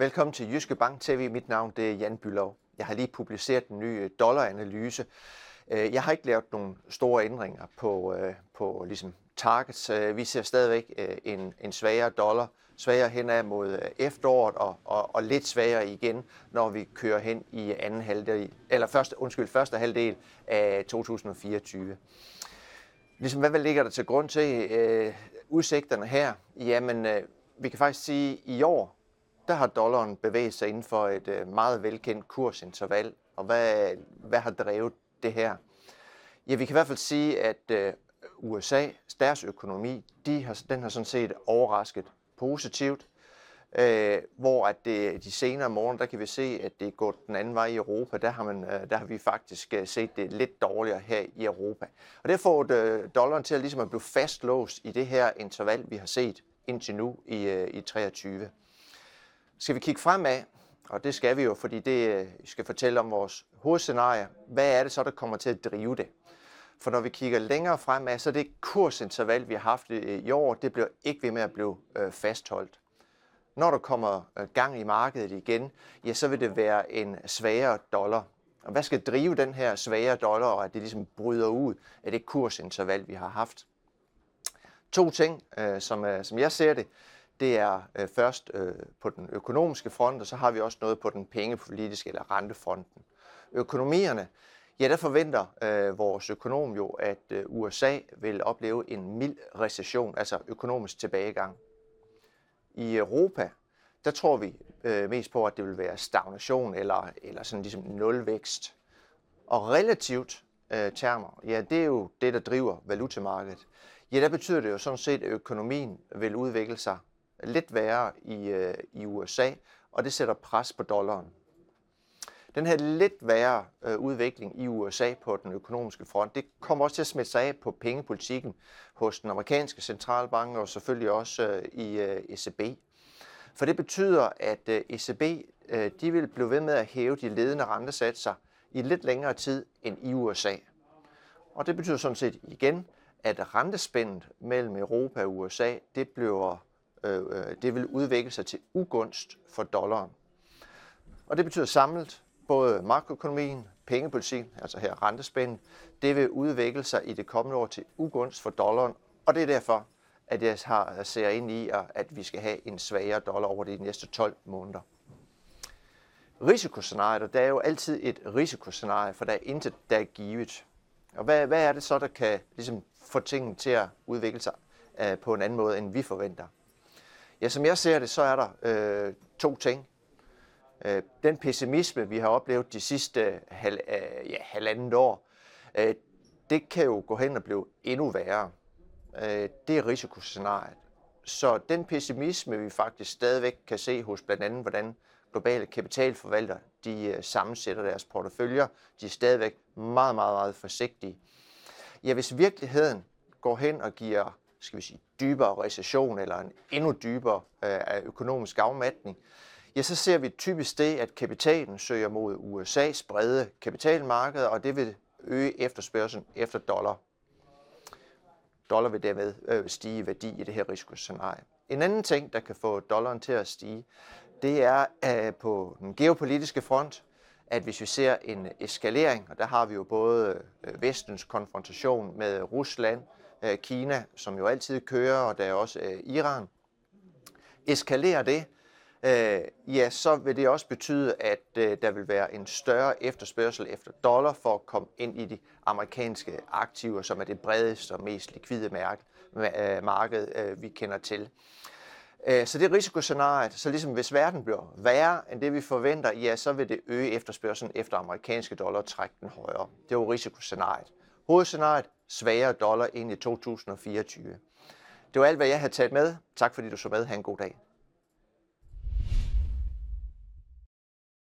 Velkommen til Jyske Bank TV. Mit navn det er Jan Bylov. Jeg har lige publiceret en ny øh, dollaranalyse. Øh, jeg har ikke lavet nogle store ændringer på, øh, på ligesom targets. Vi ser stadigvæk en, en svagere dollar, svagere henad mod efteråret og, og, og lidt svagere igen, når vi kører hen i anden halvdel, eller første, undskyld, første halvdel af 2024. Ligesom, hvad ligger der til grund til øh, udsigterne her? Jamen, øh, vi kan faktisk sige, at i år, der har dollaren bevæget sig inden for et øh, meget velkendt kursinterval. Og hvad, hvad har drevet det her? Ja, vi kan i hvert fald sige, at øh, USA, deres økonomi, de har, den har sådan set overrasket positivt. Øh, hvor at det, de senere morgen, der kan vi se, at det er gået den anden vej i Europa. Der har, man, øh, der har vi faktisk set det lidt dårligere her i Europa. Og det får øh, dollaren til at, ligesom at blive fastlåst i det her interval, vi har set indtil nu i, øh, i 23. Skal vi kigge fremad, og det skal vi jo, fordi det øh, skal fortælle om vores hovedscenarie. Hvad er det så, der kommer til at drive det? For når vi kigger længere fremad, så det kursinterval, vi har haft øh, i år, det bliver ikke ved med at blive øh, fastholdt. Når der kommer gang i markedet igen, ja, så vil det være en svagere dollar. Og hvad skal drive den her svagere dollar, og at det ligesom bryder ud af det kursinterval, vi har haft? To ting, som, som jeg ser det. Det er øh, først øh, på den økonomiske front, og så har vi også noget på den pengepolitiske eller rentefronten. Økonomierne, ja, der forventer øh, vores økonom jo, at øh, USA vil opleve en mild recession, altså økonomisk tilbagegang. I Europa, der tror vi øh, mest på, at det vil være stagnation eller, eller sådan ligesom nulvækst. Og relativt øh, termer, ja, det er jo det, der driver valutamarkedet. Ja, der betyder det jo sådan set, at økonomien vil udvikle sig lidt værre i, øh, i USA, og det sætter pres på dollaren. Den her lidt værre øh, udvikling i USA på den økonomiske front, det kommer også til at smitte sig af på pengepolitikken hos den amerikanske centralbank og selvfølgelig også øh, i øh, ECB. For det betyder, at øh, ECB øh, de vil blive ved med at hæve de ledende rentesatser i lidt længere tid end i USA. Og det betyder sådan set igen, at rentespændet mellem Europa og USA, det bliver Øh, øh, det vil udvikle sig til ugunst for dollaren. Og det betyder samlet både makroøkonomien, pengepolitikken, altså her rentespænden, det vil udvikle sig i det kommende år til ugunst for dollaren, og det er derfor, at jeg har, ser ind i, at vi skal have en svagere dollar over de næste 12 måneder. Risikoscenariet, der er jo altid et risikoscenarie, for der er intet, der er givet. Og hvad, hvad er det så, der kan ligesom, få tingene til at udvikle sig uh, på en anden måde, end vi forventer? Ja, som jeg ser det, så er der øh, to ting. Øh, den pessimisme, vi har oplevet de sidste øh, hal, øh, ja, halvandet år, øh, det kan jo gå hen og blive endnu værre. Øh, det er risikoscenariet. Så den pessimisme, vi faktisk stadigvæk kan se hos blandt andet, hvordan globale kapitalforvaltere de øh, sammensætter deres porteføljer, de er stadigvæk meget, meget, meget forsigtige. Ja, hvis virkeligheden går hen og giver skal vi sige, dybere recession eller en endnu dybere øh, økonomisk afmatning, ja, så ser vi typisk det, at kapitalen søger mod USA's brede kapitalmarked, og det vil øge efterspørgselen efter dollar. Dollar vil dermed øh, stige i værdi i det her risikoscenarie. En anden ting, der kan få dollaren til at stige, det er øh, på den geopolitiske front, at hvis vi ser en eskalering, og der har vi jo både øh, vestens konfrontation med Rusland, øh, Kina, som jo altid kører, og der er også øh, Iran, eskalerer det, øh, ja, så vil det også betyde, at øh, der vil være en større efterspørgsel efter dollar for at komme ind i de amerikanske aktiver, som er det bredeste og mest likvide øh, marked, vi kender til. Så det er risikoscenariet. Så ligesom hvis verden bliver værre end det, vi forventer, ja, så vil det øge efterspørgselen efter amerikanske dollar og trække den højere. Det er jo risikoscenariet. Hovedscenariet, svagere dollar ind i 2024. Det var alt, hvad jeg havde taget med. Tak fordi du så med. Ha' en god dag.